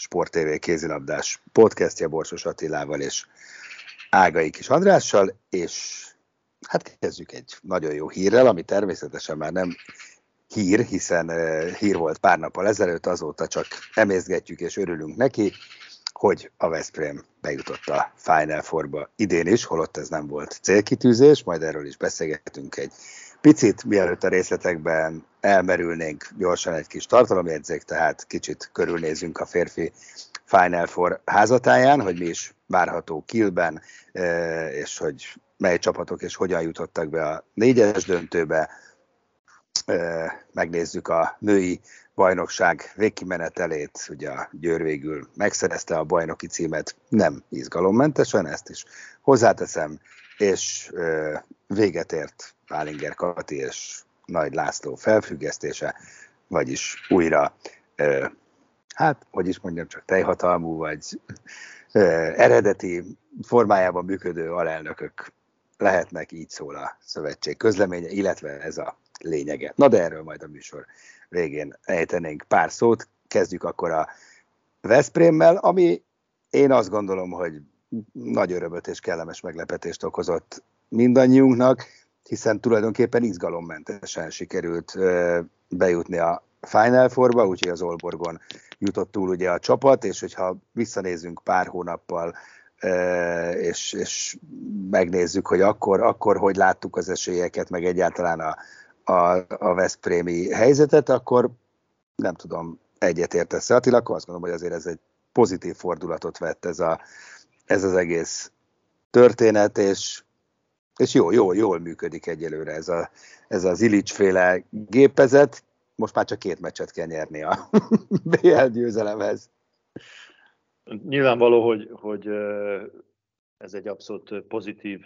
Sport TV kézilabdás podcastja Borsos Attilával és Ágai Kis Andrással, és hát kezdjük egy nagyon jó hírrel, ami természetesen már nem hír, hiszen hír volt pár nappal ezelőtt, azóta csak emészgetjük és örülünk neki, hogy a Veszprém bejutott a Final Four-ba idén is, holott ez nem volt célkitűzés, majd erről is beszélgetünk egy picit, mielőtt a részletekben elmerülnénk gyorsan egy kis tartalomjegyzék, tehát kicsit körülnézünk a férfi Final Four házatáján, hogy mi is várható Kilben, és hogy mely csapatok és hogyan jutottak be a négyes döntőbe. Megnézzük a női bajnokság végkimenetelét, ugye a Győr végül megszerezte a bajnoki címet, nem izgalommentesen, ezt is hozzáteszem, és véget ért Pálinger Kati és Nagy László felfüggesztése, vagyis újra, hát, hogy is mondjam, csak teljhatalmú, vagy eredeti formájában működő alelnökök lehetnek, így szól a szövetség közleménye, illetve ez a lényege. Na de erről majd a műsor végén ejtenénk pár szót. Kezdjük akkor a Veszprémmel, ami én azt gondolom, hogy nagy örömöt és kellemes meglepetést okozott mindannyiunknak, hiszen tulajdonképpen izgalommentesen sikerült bejutni a Final Four-ba, úgyhogy az Olborgon jutott túl ugye a csapat, és hogyha visszanézünk pár hónappal és, és megnézzük, hogy akkor, akkor hogy láttuk az esélyeket, meg egyáltalán a, a, a Veszprémi helyzetet, akkor nem tudom, egyetértesz Attila, akkor azt gondolom, hogy azért ez egy pozitív fordulatot vett ez, a, ez az egész történet, és, és jó, jó, jól működik egyelőre ez, a, ez az Ilics féle gépezet. Most már csak két meccset kell nyerni a BL győzelemhez. Nyilvánvaló, hogy, hogy ez egy abszolút pozitív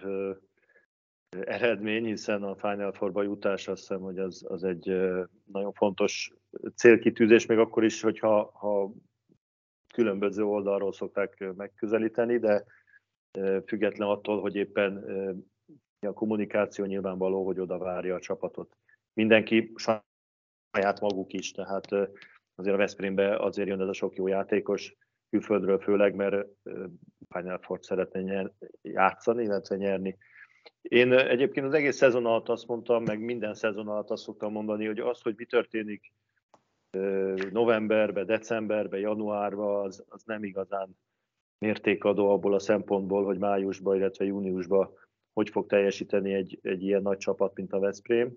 eredmény, hiszen a Final Four-ba jutás azt hiszem, hogy az, az egy nagyon fontos célkitűzés, még akkor is, hogyha ha különböző oldalról szokták megközelíteni, de független attól, hogy éppen a kommunikáció nyilvánvaló, hogy oda várja a csapatot. Mindenki saját maguk is, tehát azért a Veszprémbe azért jön ez a sok jó játékos, külföldről főleg, mert Final Four szeretne nyer, játszani, illetve nyerni. Én egyébként az egész szezon alatt azt mondtam, meg minden szezon alatt azt szoktam mondani, hogy az, hogy mi történik novemberben, decemberben, januárban, az, az nem igazán mértékadó abból a szempontból, hogy májusban, illetve júniusban hogy fog teljesíteni egy, egy ilyen nagy csapat, mint a Veszprém,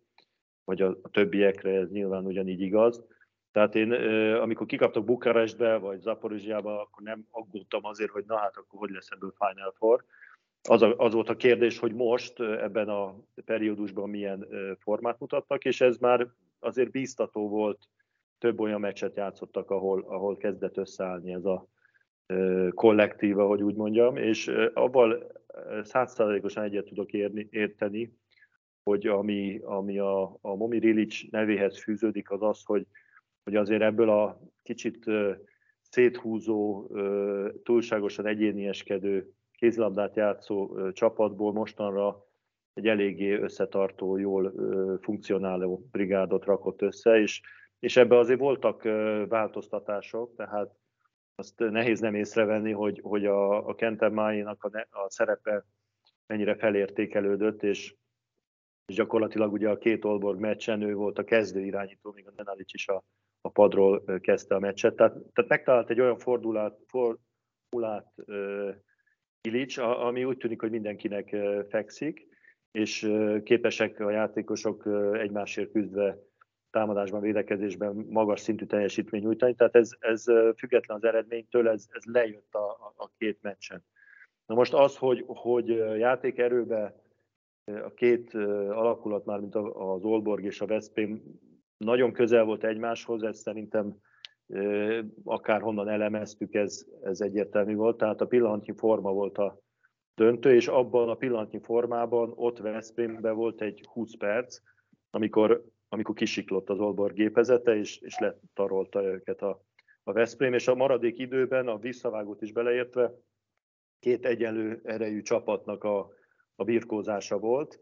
vagy a, a többiekre ez nyilván ugyanígy igaz. Tehát én, amikor kikaptak Bukarestbe, vagy Zaporizsiába, akkor nem aggódtam azért, hogy na hát akkor hogy lesz ebből Final Four. Az, a, az volt a kérdés, hogy most ebben a periódusban milyen formát mutattak, és ez már azért bíztató volt, több olyan meccset játszottak, ahol, ahol kezdett összeállni ez a kollektíva, hogy úgy mondjam, és abban százszázalékosan egyet tudok érni, érteni, hogy ami, ami a, a Momi Rilic nevéhez fűződik, az az, hogy hogy azért ebből a kicsit széthúzó, túlságosan egyénieskedő, kézlabdát játszó csapatból mostanra egy eléggé összetartó, jól funkcionáló brigádot rakott össze, és, és ebbe azért voltak változtatások, tehát azt nehéz nem észrevenni, hogy, hogy a, a Kenten Máinak a, a szerepe mennyire felértékelődött, és, és gyakorlatilag ugye a két Olborg meccsen ő volt a kezdő irányító, még a Nenalic is a, a padról kezdte a meccset. Tehát, tehát megtalált egy olyan fordulát, fordulát uh, Ilic, ami úgy tűnik, hogy mindenkinek uh, fekszik, és uh, képesek a játékosok uh, egymásért küzdve támadásban, védekezésben magas szintű teljesítmény nyújtani. Tehát ez, ez független az eredménytől, ez, ez lejött a, a, a két meccsen. Na most az, hogy, hogy játékerőbe a két alakulat, már mint az Olborg és a Veszprém nagyon közel volt egymáshoz, ez szerintem akár honnan elemeztük, ez, ez egyértelmű volt. Tehát a pillanatnyi forma volt a döntő, és abban a pillanatnyi formában ott Veszprémben volt egy 20 perc, amikor, amikor kisiklott az Olborg gépezete, és, és letarolta őket a, a Veszprém, és a maradék időben a visszavágót is beleértve két egyenlő erejű csapatnak a, a birkózása volt,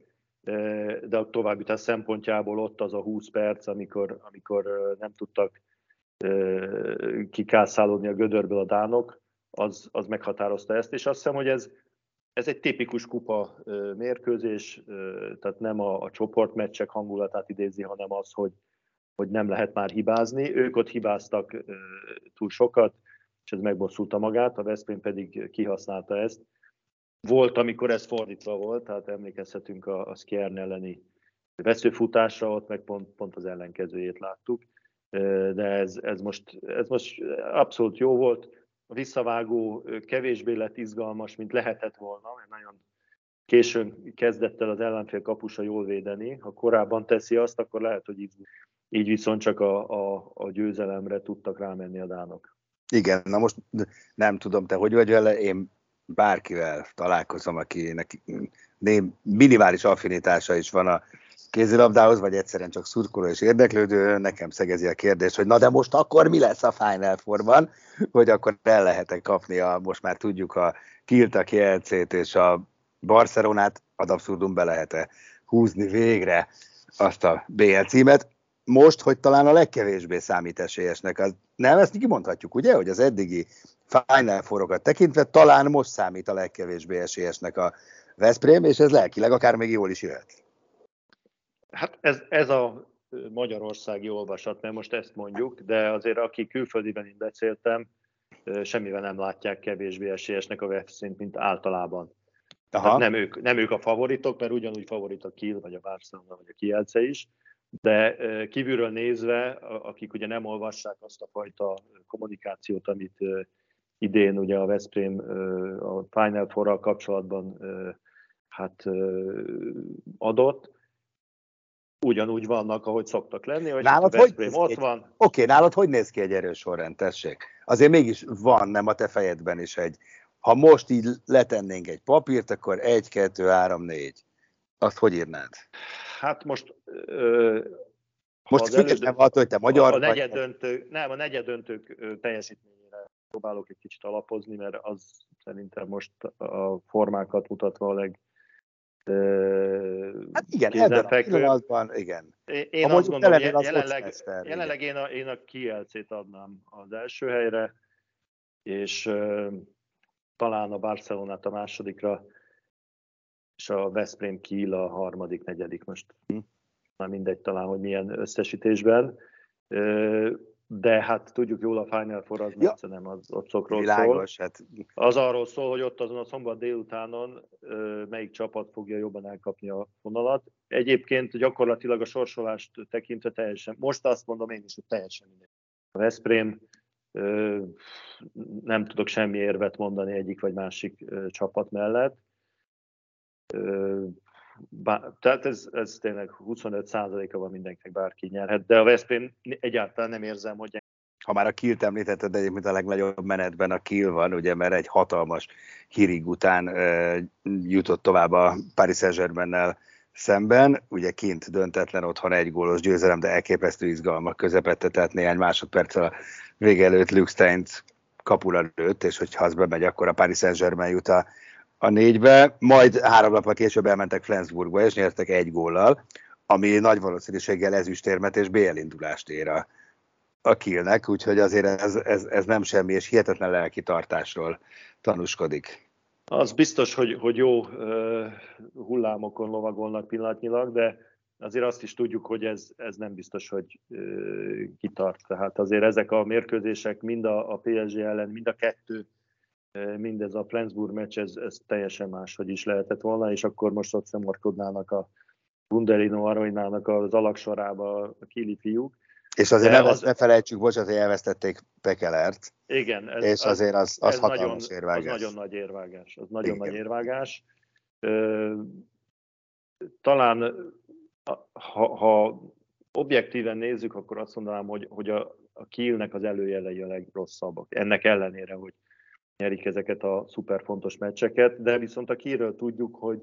de a továbbjutás szempontjából ott az a 20 perc, amikor, amikor nem tudtak kikászálódni a gödörből a dánok, az, az meghatározta ezt, és azt hiszem, hogy ez, ez egy tipikus kupa mérkőzés, tehát nem a, a csoportmeccsek hangulatát idézi, hanem az, hogy, hogy nem lehet már hibázni. Ők ott hibáztak túl sokat, és ez megbosszulta magát, a Veszprém pedig kihasználta ezt. Volt, amikor ez fordítva volt, tehát emlékezhetünk a, a Skjern elleni veszőfutásra, ott meg pont, pont az ellenkezőjét láttuk, de ez, ez, most, ez most abszolút jó volt. A visszavágó kevésbé lett izgalmas, mint lehetett volna, mert nagyon későn kezdett el az ellenfél kapusa jól védeni. Ha korábban teszi azt, akkor lehet, hogy így, így viszont csak a, a, a győzelemre tudtak rámenni a dánok. Igen, na most nem tudom, te hogy vagy vele, én bárkivel találkozom, akinek minimális affinitása is van a kézilabdához, vagy egyszerűen csak szurkoló és érdeklődő, nekem szegezi a kérdést, hogy na de most akkor mi lesz a Final Four-ban, hogy akkor el lehet kapni a, most már tudjuk a Kilt, a Kielcét és a Barcelonát, ad abszurdum be lehet-e húzni végre azt a BL címet. Most, hogy talán a legkevésbé számít esélyesnek, az, nem, ezt kimondhatjuk, ugye, hogy az eddigi Final Four-okat tekintve talán most számít a legkevésbé esélyesnek a Veszprém, és ez lelkileg akár még jól is jöhet. Hát ez, ez a magyarországi olvasat, mert most ezt mondjuk, de azért aki külföldiben én beszéltem, semmivel nem látják kevésbé esélyesnek a Veszprémt, mint általában. Aha. nem, ők, nem ők a favoritok, mert ugyanúgy favorit a Kiel, vagy a Barcelona, vagy a Kielce is, de kívülről nézve, akik ugye nem olvassák azt a fajta kommunikációt, amit idén ugye a Veszprém a Final four kapcsolatban hát adott, ugyanúgy vannak, ahogy szoktak lenni, hogy nálad hogy ott van. Oké, okay, nálad hogy néz ki egy erős sorrend, tessék? Azért mégis van, nem a te fejedben is egy, ha most így letennénk egy papírt, akkor egy, kettő, három, négy. Azt hogy írnád? Hát most ö, most függetlenül attól, hogy te magyar a, a negyed döntő, nem, a negyed döntők teljesítmény próbálok egy kicsit alapozni, mert az szerintem most a formákat mutatva a leg Hát igen, ebben a pillanatban, igen. Én, én azt gondolom, jelenleg, jelenleg én a, én a Kielcét adnám az első helyre, és uh, talán a Barcelonát a másodikra, és a Veszprém Kiel a harmadik, negyedik most. Hm. Már mindegy talán, hogy milyen összesítésben. Uh, de hát tudjuk jól a Final Four az ja. nem az ott szokról Világos, szól. Hát... Az arról szól, hogy ott azon a szombat délutánon melyik csapat fogja jobban elkapni a vonalat. Egyébként gyakorlatilag a sorsolást tekintve teljesen, most azt mondom én is, hogy teljesen mindegy. A Veszprém nem tudok semmi érvet mondani egyik vagy másik csapat mellett. Bár, tehát ez, ez tényleg 25%-a van mindenkinek, bárki nyerhet, de a Veszprém egyáltalán nem érzem, hogy... Ha már a Kilt említetted, egyébként a legnagyobb menetben a Kill van, ugye, mert egy hatalmas hírig után e, jutott tovább a Paris saint szemben, ugye kint döntetlen otthon egy gólos győzelem, de elképesztő izgalmak közepette, tehát néhány másodperccel a vége előtt Luke Stein kapula lőtt, és hogyha az bemegy, akkor a Paris Saint-Germain jut a a négybe, majd három nappal később elmentek Flensburgba, és nyertek egy góllal, ami nagy valószínűséggel ezüstérmet és BL indulást ér a, a Kielnek, úgyhogy azért ez, ez, ez nem semmi, és hihetetlen lelki tartásról tanúskodik. Az biztos, hogy, hogy jó uh, hullámokon lovagolnak pillanatnyilag, de azért azt is tudjuk, hogy ez, ez nem biztos, hogy ö, kitart. Tehát azért ezek a mérkőzések mind a, a PSG ellen, mind a kettő, mindez a Flensburg meccs, ez, ez teljesen máshogy is lehetett volna, és akkor most ott szemorkodnának a Bundelino Arojnának az alaksorába a kili fiúk. És azért ne, az, ne felejtsük, bocsánat, hogy elvesztették Pekelert. Igen. Ez, és azért az, az hatalmas nagyon, érvágás. Az nagyon nagy érvágás. Az nagyon Igen. nagy érvágás. Talán, ha, ha objektíven nézzük, akkor azt mondanám, hogy, hogy a, a Kielnek az előjelei a legrosszabbak. Ennek ellenére, hogy nyerik ezeket a szuper fontos meccseket, de viszont a Kielről tudjuk, hogy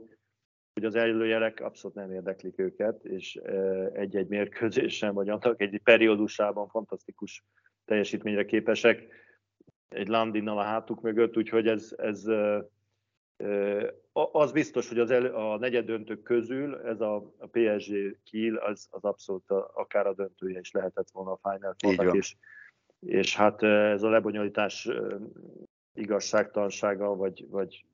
hogy az előjelek abszolút nem érdeklik őket, és egy-egy mérkőzésen, vagy annak egy periódusában fantasztikus teljesítményre képesek, egy Landinnal a hátuk mögött, úgyhogy ez, ez az biztos, hogy az elő, a negyedöntők közül ez a, a PSG Kiel, az, az abszolút a, akár a döntője is lehetett volna a Final Four-nak, és, és hát ez a lebonyolítás igazságtalansága, vagy, vagy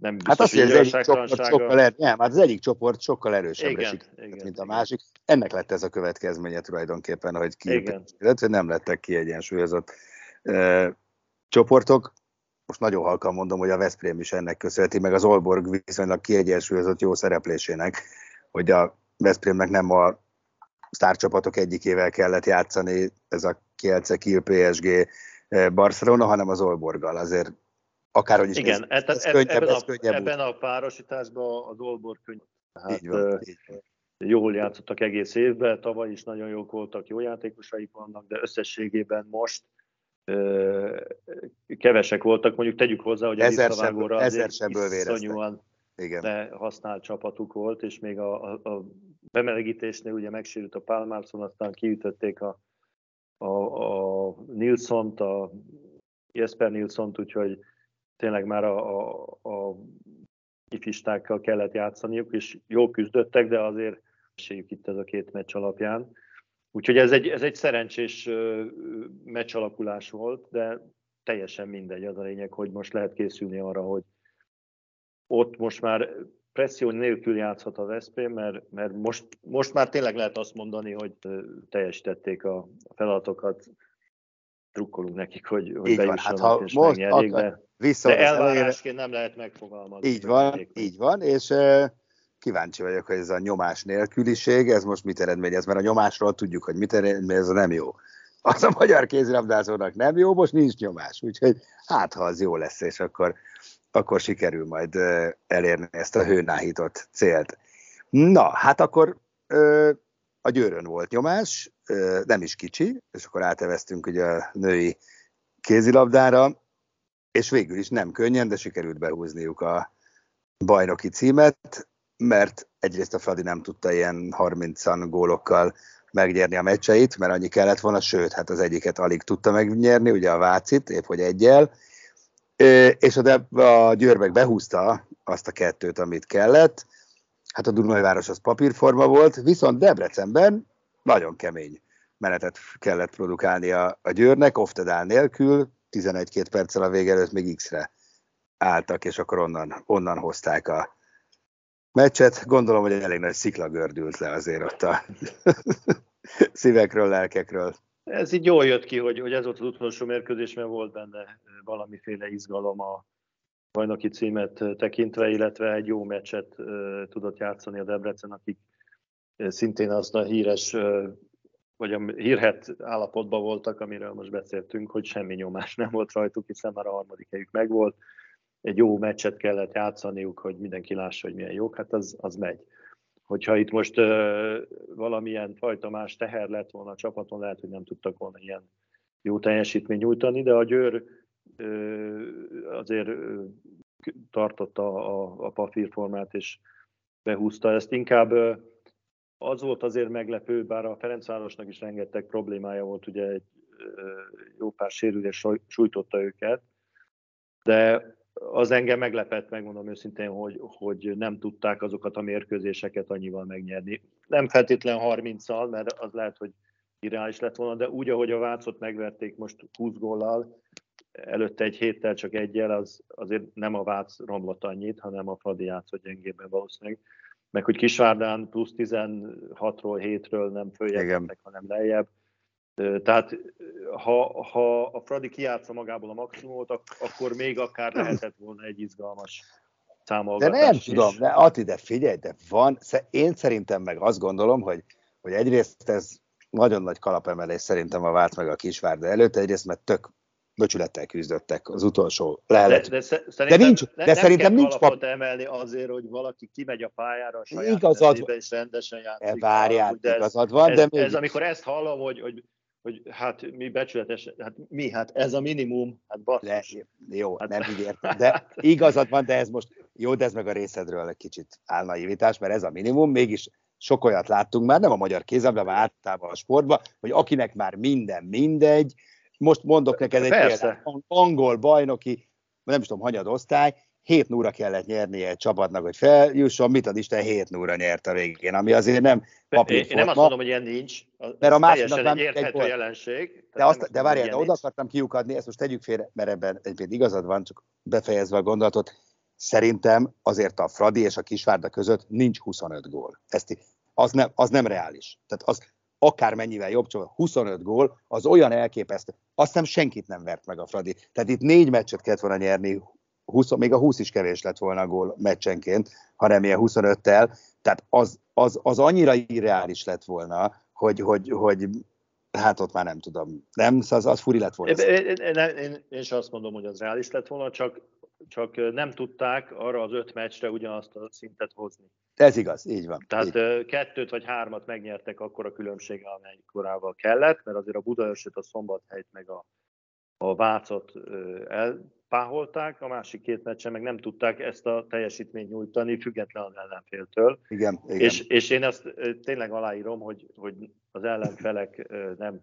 nem biztos, Hát azt, hogy az egyik csoport sokkal, er, nem, hát az egyik csoport sokkal erősebbre Igen, sikerült, igen, mint a másik. Ennek lett ez a következménye tulajdonképpen, hogy ki, illetve nem lettek kiegyensúlyozott e, csoportok. Most nagyon halkan mondom, hogy a Veszprém is ennek köszönheti, meg az Olborg viszonylag kiegyensúlyozott jó szereplésének, hogy a Veszprémnek nem a sztárcsapatok egyikével kellett játszani, ez a Kielce, Kiel, PSG, Barcelona, hanem az Olborggal. Azért akárhogy is Igen, néz, ez, ez, ez, könnyebb, ebben, ez a, könnyebb út. ebben a párosításban az Olbor könnyű. Hát, Így van, ö, így van. jól játszottak egész évben, tavaly is nagyon jók voltak, jó játékosaik vannak, de összességében most ö, kevesek voltak, mondjuk tegyük hozzá, hogy a visszavágóra azért iszonyúan Igen. lehasznált csapatuk volt, és még a, a, a bemelegítésnél ugye megsérült a Palmarson, aztán kiütötték a, a, a Nilsont, a Jesper Nilsont, úgyhogy tényleg már a, a, a ifistákkal kellett játszaniuk, és jól küzdöttek, de azért esélyük itt ez a két meccs alapján. Úgyhogy ez egy, ez egy szerencsés meccs alakulás volt, de teljesen mindegy. Az a lényeg, hogy most lehet készülni arra, hogy ott most már presszió nélkül játszhat a Veszprém, mert, mert most, most már tényleg lehet azt mondani, hogy teljesítették a feladatokat, drukkolunk nekik, hogy, hogy Így van. Hát ha és most megnyerjék, akar- de, Vissza de elvárásként nem lehet megfogalmazni. Így van, megyék. így van, és kíváncsi vagyok, hogy ez a nyomás nélküliség, ez most mit eredményez, mert a nyomásról tudjuk, hogy mit eredményez, ez nem jó. Az a magyar kézilabdázónak nem jó, most nincs nyomás, úgyhogy hát ha az jó lesz, és akkor, akkor sikerül majd elérni ezt a hőnáhított célt. Na, hát akkor a győrön volt nyomás, nem is kicsi, és akkor áteveztünk ugye a női kézilabdára, és végül is nem könnyen, de sikerült behúzniuk a bajnoki címet, mert egyrészt a Fradi nem tudta ilyen 30 gólokkal megnyerni a meccseit, mert annyi kellett volna, sőt, hát az egyiket alig tudta megnyerni, ugye a Vácit, épp hogy egyel, és a, de- a Győr meg behúzta azt a kettőt, amit kellett, hát a Dunajváros az papírforma volt, viszont Debrecenben nagyon kemény menetet kellett produkálni a, a Győrnek, oftedál nélkül, 11-2 perccel a vége előtt még X-re álltak, és akkor onnan, onnan hozták a meccset. Gondolom, hogy elég nagy szikla gördült le azért ott a szívekről, lelkekről. Ez így jól jött ki, hogy, hogy ez volt az utolsó mérkőzés, mert volt benne valamiféle izgalom a bajnoki címet tekintve, illetve egy jó meccset tudott játszani a Debrecen, akik szintén azt a híres, vagy a hírhet állapotban voltak, amiről most beszéltünk, hogy semmi nyomás nem volt rajtuk, hiszen már a harmadik helyük megvolt. Egy jó meccset kellett játszaniuk, hogy mindenki lássa, hogy milyen jók, hát az, az megy. Hogyha itt most uh, valamilyen fajta más teher lett volna a csapaton, lehet, hogy nem tudtak volna ilyen jó teljesítményt nyújtani, de a Győr azért tartotta a, a papírformát, és behúzta ezt. Inkább az volt azért meglepő, bár a Ferencvárosnak is rengeteg problémája volt, ugye egy jó pár sérülés sújtotta őket, de az engem meglepett, megmondom őszintén, hogy, hogy nem tudták azokat a mérkőzéseket annyival megnyerni. Nem feltétlen 30-al, mert az lehet, hogy irreális lett volna, de úgy, ahogy a Vácot megverték most 20 góllal, előtte egy héttel csak egyel, az azért nem a Vác romlott annyit, hanem a Fradi játszott gyengébben valószínűleg. meg hogy Kisvárdán plusz 16-ról, 7-ről nem följebb, hanem lejjebb. Tehát ha, ha a Fradi kiátsza magából a maximumot, akkor még akár lehetett volna egy izgalmas. De nem is. tudom, de Ati, de figyelj, de van, én szerintem meg azt gondolom, hogy, hogy egyrészt ez nagyon nagy kalapemelés szerintem a vált meg a Kisvárda előtt, egyrészt mert tök böcsülettel küzdöttek az utolsó lehelet. De, de, de, de, nincs, de nem szerintem nincs pap... emelni azért, hogy valaki kimegy a pályára a saját igazad, és rendesen játszik. E, várjál, de ez, igazad van, ez, de ez, még... ez, amikor ezt hallom, hogy, hogy hogy hát mi becsületes, hát mi, hát ez a minimum, hát basszus. De, jó, hát, nem így értem, de igazad van, de ez most, jó, de ez meg a részedről egy kicsit álnaivitás, mert ez a minimum, mégis sok olyat láttunk már, nem a magyar kézemre, általában a sportban, hogy akinek már minden mindegy, most mondok neked egy példát, angol bajnoki, nem is tudom, hanyad osztály, 7 núra kellett nyernie egy csapatnak, hogy feljusson, mit ad Isten, 7 núra nyert a végén, ami azért nem papír. Én nem azt mondom, hogy ilyen nincs. Mert a másiknak nem egy érthető egy jelenség. De, azt, de várjál, de oda akartam kiukadni, ezt most tegyük félre, mert ebben egyébként igazad van, csak befejezve a gondolatot, szerintem azért a Fradi és a Kisvárda között nincs 25 gól. Ezt, az, nem, az nem reális. Tehát az akármennyivel jobb csak 25 gól, az olyan elképesztő. Azt nem senkit nem vert meg a Fradi. Tehát itt négy meccset kellett volna nyerni 20, még a 20 is kevés lett volna a gól meccsenként, hanem ilyen 25-tel, tehát az, az, az annyira irreális lett volna, hogy, hogy, hogy hát ott már nem tudom, nem, az, az furi lett volna. Én, én, én, én, én is azt mondom, hogy az reális lett volna, csak, csak nem tudták arra az öt meccsre ugyanazt a szintet hozni. Ez igaz, így van. Tehát így. kettőt vagy hármat megnyertek akkor a különbséggel, amely korával kellett, mert azért a Budaörsöt, a Szombathelyt meg a, a Vácot el, páholták, a másik két meccsen meg nem tudták ezt a teljesítményt nyújtani, független az ellenféltől. Igen, igen. És, és én ezt tényleg aláírom, hogy, hogy az ellenfelek nem,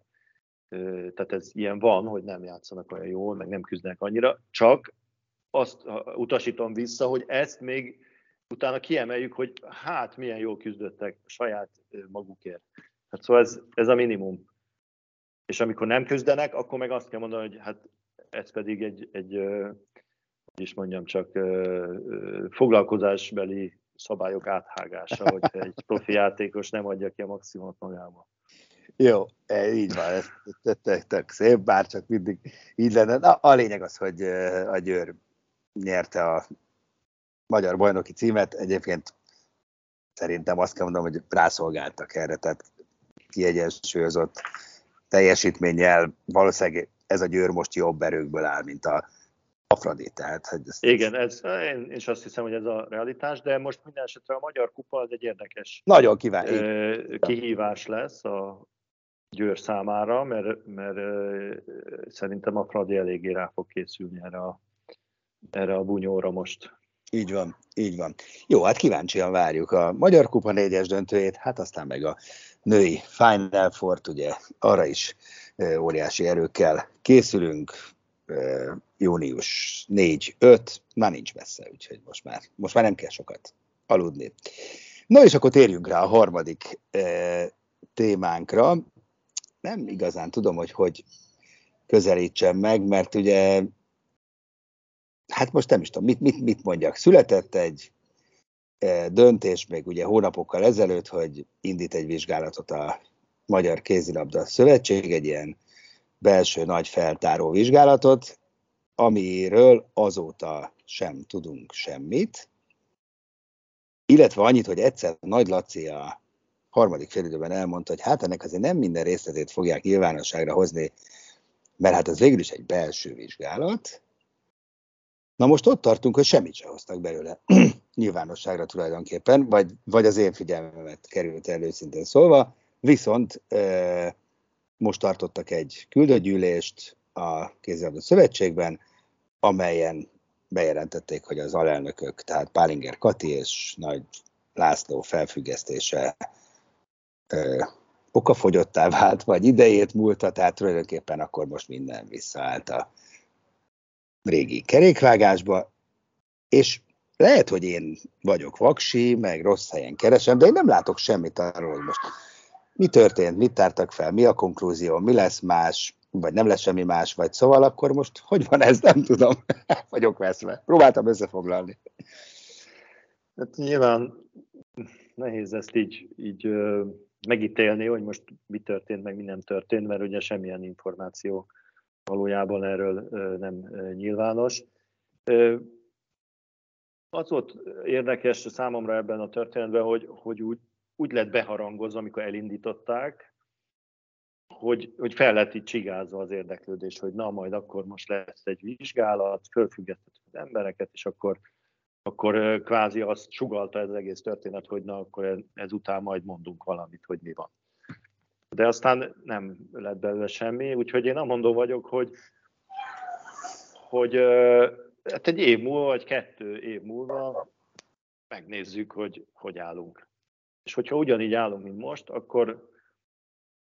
tehát ez ilyen van, hogy nem játszanak olyan jól, meg nem küzdenek annyira, csak azt utasítom vissza, hogy ezt még utána kiemeljük, hogy hát milyen jól küzdöttek saját magukért. Hát szóval ez, ez a minimum. És amikor nem küzdenek, akkor meg azt kell mondani, hogy hát ez pedig egy, egy hogy is mondjam, csak foglalkozásbeli szabályok áthágása, hogyha egy profi játékos nem adja ki a maximumot magába. Jó, e, így van, ez tök, tök szép, bár csak mindig így lenne. Na, a lényeg az, hogy a Győr nyerte a magyar bajnoki címet. Egyébként szerintem azt kell mondanom, hogy rászolgáltak erre, tehát kiegyensúlyozott teljesítménnyel valószínűleg ez a Győr most jobb erőkből áll, mint a, a Fradi. Tehát, hogy ezt, Igen, ez, én is azt hiszem, hogy ez a realitás, de most minden esetre a Magyar Kupa az egy érdekes Nagyon kíváncsi. kihívás lesz a Győr számára, mert, mert szerintem a Fradi eléggé rá fog készülni erre a, erre a bunyóra most. Így van, így van. Jó, hát kíváncsian várjuk a Magyar Kupa négyes döntőjét, hát aztán meg a női Final four ugye arra is óriási erőkkel készülünk. Június 4-5, már nincs messze, úgyhogy most már, most már nem kell sokat aludni. No és akkor térjünk rá a harmadik témánkra. Nem igazán tudom, hogy hogy közelítsem meg, mert ugye hát most nem is tudom, mit, mit, mit mondjak. Született egy döntés még ugye hónapokkal ezelőtt, hogy indít egy vizsgálatot a Magyar Kézilabda Szövetség, egy ilyen belső nagy feltáró vizsgálatot, amiről azóta sem tudunk semmit, illetve annyit, hogy egyszer Nagy Laci a harmadik félidőben elmondta, hogy hát ennek azért nem minden részletét fogják nyilvánosságra hozni, mert hát ez végül is egy belső vizsgálat. Na most ott tartunk, hogy semmit sem hoztak belőle. Nyilvánosságra tulajdonképpen, vagy, vagy az én figyelmemet került elő szintén szólva, viszont e, most tartottak egy küldőgyűlést a kézilabda szövetségben, amelyen bejelentették, hogy az alelnökök, tehát Pálinger Kati és Nagy László felfüggesztése ö, okafogyottá vált, vagy idejét múlta, tehát tulajdonképpen akkor most minden visszaállt a régi kerékvágásba, és lehet, hogy én vagyok vaksi, meg rossz helyen keresem, de én nem látok semmit arról, hogy most mi történt, mit tártak fel, mi a konklúzió, mi lesz más, vagy nem lesz semmi más, vagy szóval akkor most hogy van ez, nem tudom, vagyok veszve. Próbáltam összefoglalni. Hát nyilván nehéz ezt így, így megítélni, hogy most mi történt, meg mi nem történt, mert ugye semmilyen információ valójában erről nem nyilvános. Az volt érdekes számomra ebben a történetben, hogy, hogy úgy, úgy lett beharangozva, amikor elindították, hogy, hogy fel lett itt csigázva az érdeklődés, hogy na, majd akkor most lesz egy vizsgálat, fölfüggesztettük az embereket, és akkor, akkor kvázi azt sugalta ez az egész történet, hogy na, akkor ezután majd mondunk valamit, hogy mi van. De aztán nem lett belőle semmi, úgyhogy én amondó vagyok, hogy, hogy hát egy év múlva, vagy kettő év múlva megnézzük, hogy hogy állunk. És hogyha ugyanígy állunk, mint most, akkor,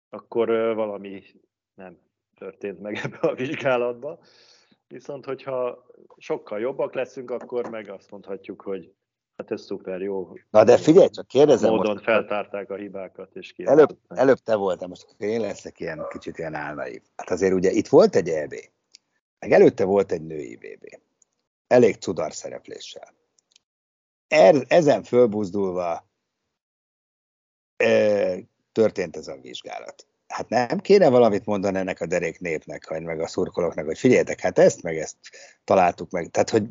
akkor valami nem történt meg ebbe a vizsgálatba. Viszont, hogyha sokkal jobbak leszünk, akkor meg azt mondhatjuk, hogy hát ez szuper jó. Na de figyelj, csak kérdezem Módon most, feltárták a hibákat, és ki. Előbb, előbb te voltál, most én leszek ilyen kicsit ilyen álnaív. Hát azért ugye itt volt egy EB, meg előtte volt egy női VB. Elég cudar szerepléssel. Er, ezen fölbuzdulva e, történt ez a vizsgálat. Hát nem kéne valamit mondani ennek a derék népnek, vagy meg a szurkolóknak, hogy figyeljetek, hát ezt meg ezt találtuk meg. Tehát, hogy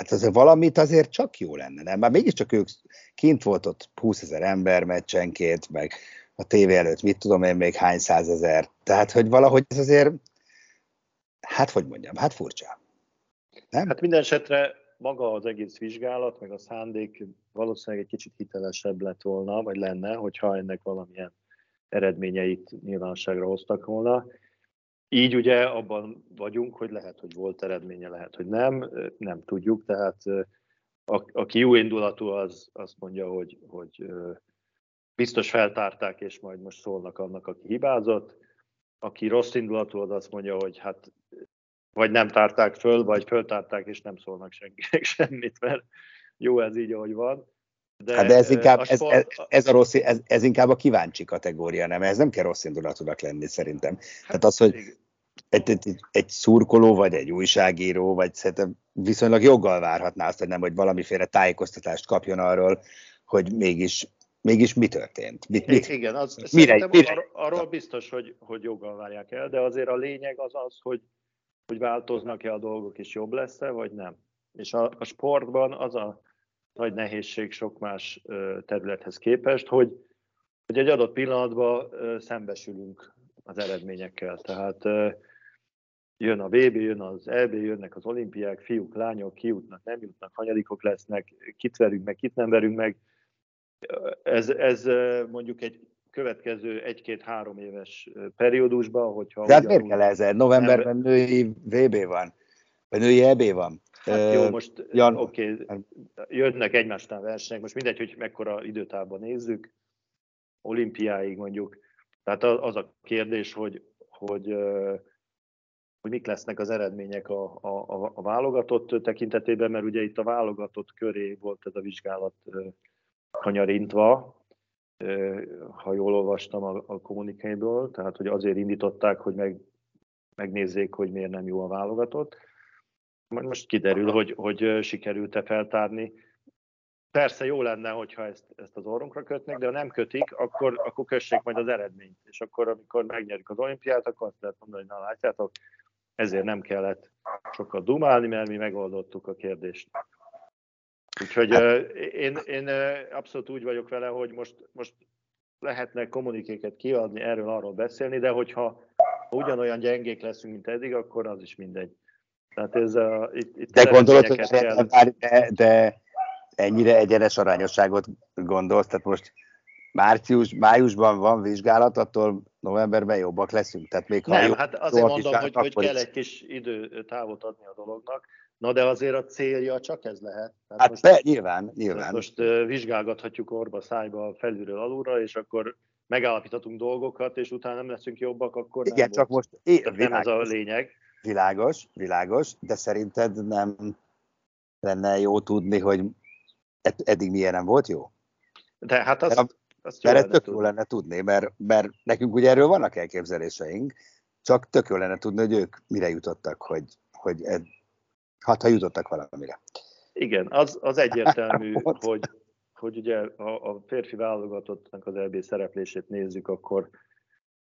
hát azért valamit azért csak jó lenne, nem? Már mégiscsak ők kint volt ott 20 ezer ember meccsenként, meg a tévé előtt mit tudom én még hány százezer. Tehát, hogy valahogy ez azért hát hogy mondjam, hát furcsa. Nem? Hát minden esetre maga az egész vizsgálat, meg a szándék valószínűleg egy kicsit hitelesebb lett volna, vagy lenne, hogyha ennek valamilyen eredményeit nyilvánosságra hoztak volna. Így ugye abban vagyunk, hogy lehet, hogy volt eredménye, lehet, hogy nem, nem tudjuk, tehát aki jó indulatú, az azt mondja, hogy, hogy biztos feltárták, és majd most szólnak annak, aki hibázott. Aki rossz indulatú, az azt mondja, hogy hát vagy nem tárták föl, vagy föltárták, és nem szólnak senkinek semmit, mert jó ez így, ahogy van. De, hát de ez inkább, a sport... ez, ez, ez, a rossz, ez, ez inkább a kíváncsi kategória, nem? Ez nem kell rossz indulatúnak lenni szerintem. Hát, Tehát az, hogy egy, egy, egy szurkoló, vagy egy újságíró, vagy szerintem viszonylag joggal várhatná azt, hogy nem, hogy valamiféle tájékoztatást kapjon arról, hogy mégis mégis mi történt? Mit, mit, Igen, az, mire, mire? Ar- arról biztos, hogy, hogy joggal várják el, de azért a lényeg az az, hogy, hogy változnak-e a dolgok, és jobb lesz-e, vagy nem. És a, a sportban az a nagy nehézség sok más területhez képest, hogy, hogy egy adott pillanatban szembesülünk az eredményekkel. Tehát jön a VB, jön az EB, jönnek az olimpiák, fiúk, lányok, kijutnak, nem jutnak, hanyadikok lesznek, kit verünk meg, kit nem verünk meg. Ez, ez mondjuk egy következő egy-két-három éves periódusban, hogyha... De hát miért kell ezzel? Novemberben nem... női VB van, vagy női EB van. Hát jó, most Jan... oké, okay, jönnek egymástán versenyek, most mindegy, hogy mekkora időtában nézzük, olimpiáig mondjuk. Tehát az a kérdés, hogy, hogy, hogy mik lesznek az eredmények a, a, a válogatott tekintetében, mert ugye itt a válogatott köré volt ez a vizsgálat kanyarintva, ha jól olvastam a, a kommunikéből, tehát hogy azért indították, hogy meg, megnézzék, hogy miért nem jó a válogatott. Most kiderül, hogy, hogy sikerült-e feltárni. Persze jó lenne, hogyha ezt, ezt az orrunkra kötnek, de ha nem kötik, akkor, akkor kössék majd az eredményt. És akkor, amikor megnyerik az olimpiát, akkor azt lehet mondani, hogy na látjátok, ezért nem kellett sokat dumálni, mert mi megoldottuk a kérdést. Úgyhogy hát, én, én abszolút úgy vagyok vele, hogy most, most lehetne kommunikéket kiadni, erről arról beszélni, de hogyha ugyanolyan gyengék leszünk, mint eddig, akkor az is mindegy. Tehát ez a, itt, itt de gondolod, hogy kell... de, de ennyire egyenes arányosságot gondolsz, tehát most március, májusban van vizsgálat, attól novemberben jobbak leszünk. Tehát még ha Nem, jó, hát azért mondom, hogy, hogy kell egy kis időtávot adni a dolognak. Na de azért a célja csak ez lehet. Tehát hát most, be, nyilván, nyilván. Most vizsgálgathatjuk orba, szájba, felülről, alulra, és akkor megállapítatunk dolgokat, és utána nem leszünk jobbak, akkor Igen, nem csak volt. most é, nem ez a lényeg. Világos, világos, de szerinted nem lenne jó tudni, hogy ed- eddig milyen nem volt jó? De hát az, mert, azt mert tök jó lenne tudni, mert, mert nekünk ugye erről vannak elképzeléseink, csak tök jó lenne tudni, hogy ők mire jutottak, hogy, hogy ed- Hát, ha jutottak valamire. Igen, az, az egyértelmű, hogy, hogy ugye a, a férfi válogatottnak az EB szereplését nézzük, akkor,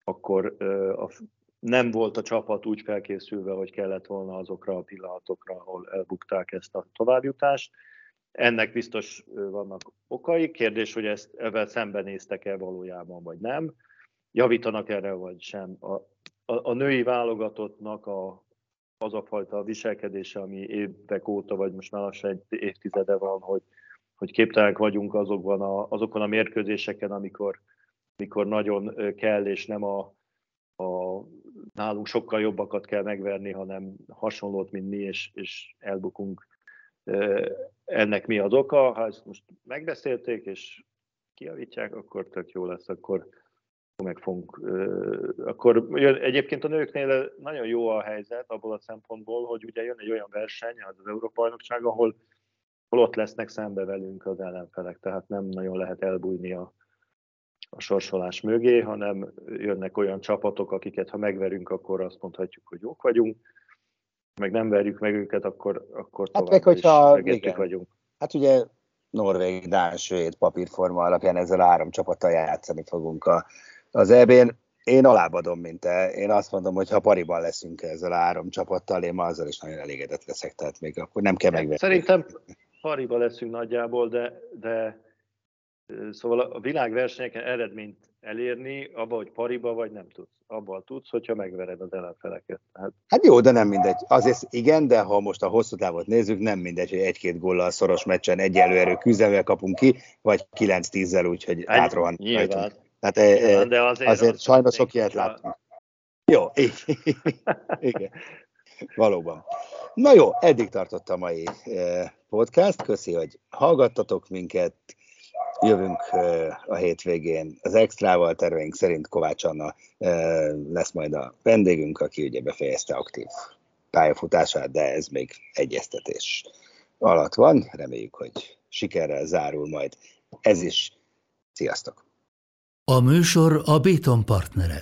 akkor a, nem volt a csapat úgy felkészülve, hogy kellett volna azokra a pillanatokra, ahol elbukták ezt a továbbjutást. Ennek biztos vannak okai. Kérdés, hogy ezt ebben szembenéztek-e valójában, vagy nem. Javítanak erre, vagy sem. A, a, a női válogatottnak a, az a fajta viselkedése, ami évek óta, vagy most már lassan egy évtizede van, hogy, hogy képtelenek vagyunk azokban a, azokon a mérkőzéseken, amikor, amikor nagyon kell, és nem a nálunk sokkal jobbakat kell megverni, hanem hasonlót, mint mi, és, és elbukunk. Ennek mi az oka? Ha ezt most megbeszélték, és kiavítják, akkor tök jó lesz, akkor meg fogunk. Akkor egyébként a nőknél nagyon jó a helyzet abból a szempontból, hogy ugye jön egy olyan verseny, az az Európa-bajnokság, ahol, ahol ott lesznek szembe velünk az ellenfelek, tehát nem nagyon lehet elbújni a, a sorsolás mögé, hanem jönnek olyan csapatok, akiket ha megverünk, akkor azt mondhatjuk, hogy jók vagyunk, meg nem verjük meg őket, akkor, akkor hát meg, hogyha, is vagyunk. Hát ugye Norvég, Dán, Svéd papírforma alapján ezzel a három csapattal játszani fogunk a, az EB-n. Én alábadom, mint te. Én azt mondom, hogy ha pariban leszünk ezzel a három csapattal, én ma azzal is nagyon elégedett leszek, tehát még akkor nem kell megvenni. Szerintem pariban leszünk nagyjából, de, de Szóval a világversenyeken eredményt elérni, abba, hogy pariba vagy nem tudsz. Abban tudsz, hogyha megvered az ellenfeleket. Hát... hát jó, de nem mindegy. Azért igen, de ha most a hosszú távot nézzük, nem mindegy, hogy egy-két góllal szoros meccsen egyenlő erő küzdelmel kapunk ki, vagy 9-10-zel úgy, hogy átrohan. Nyilván. Tehát nyilván, de azért, azért az sajnos sok ilyet látunk. Jó, igen. Valóban. Na jó, eddig tartott a mai podcast. Köszi, hogy hallgattatok minket Jövünk a hétvégén az extrával, terveink szerint Kovács Anna lesz majd a vendégünk, aki ugye befejezte aktív pályafutását, de ez még egyeztetés alatt van. Reméljük, hogy sikerrel zárul majd ez is. Sziasztok! A műsor a Béton partnere.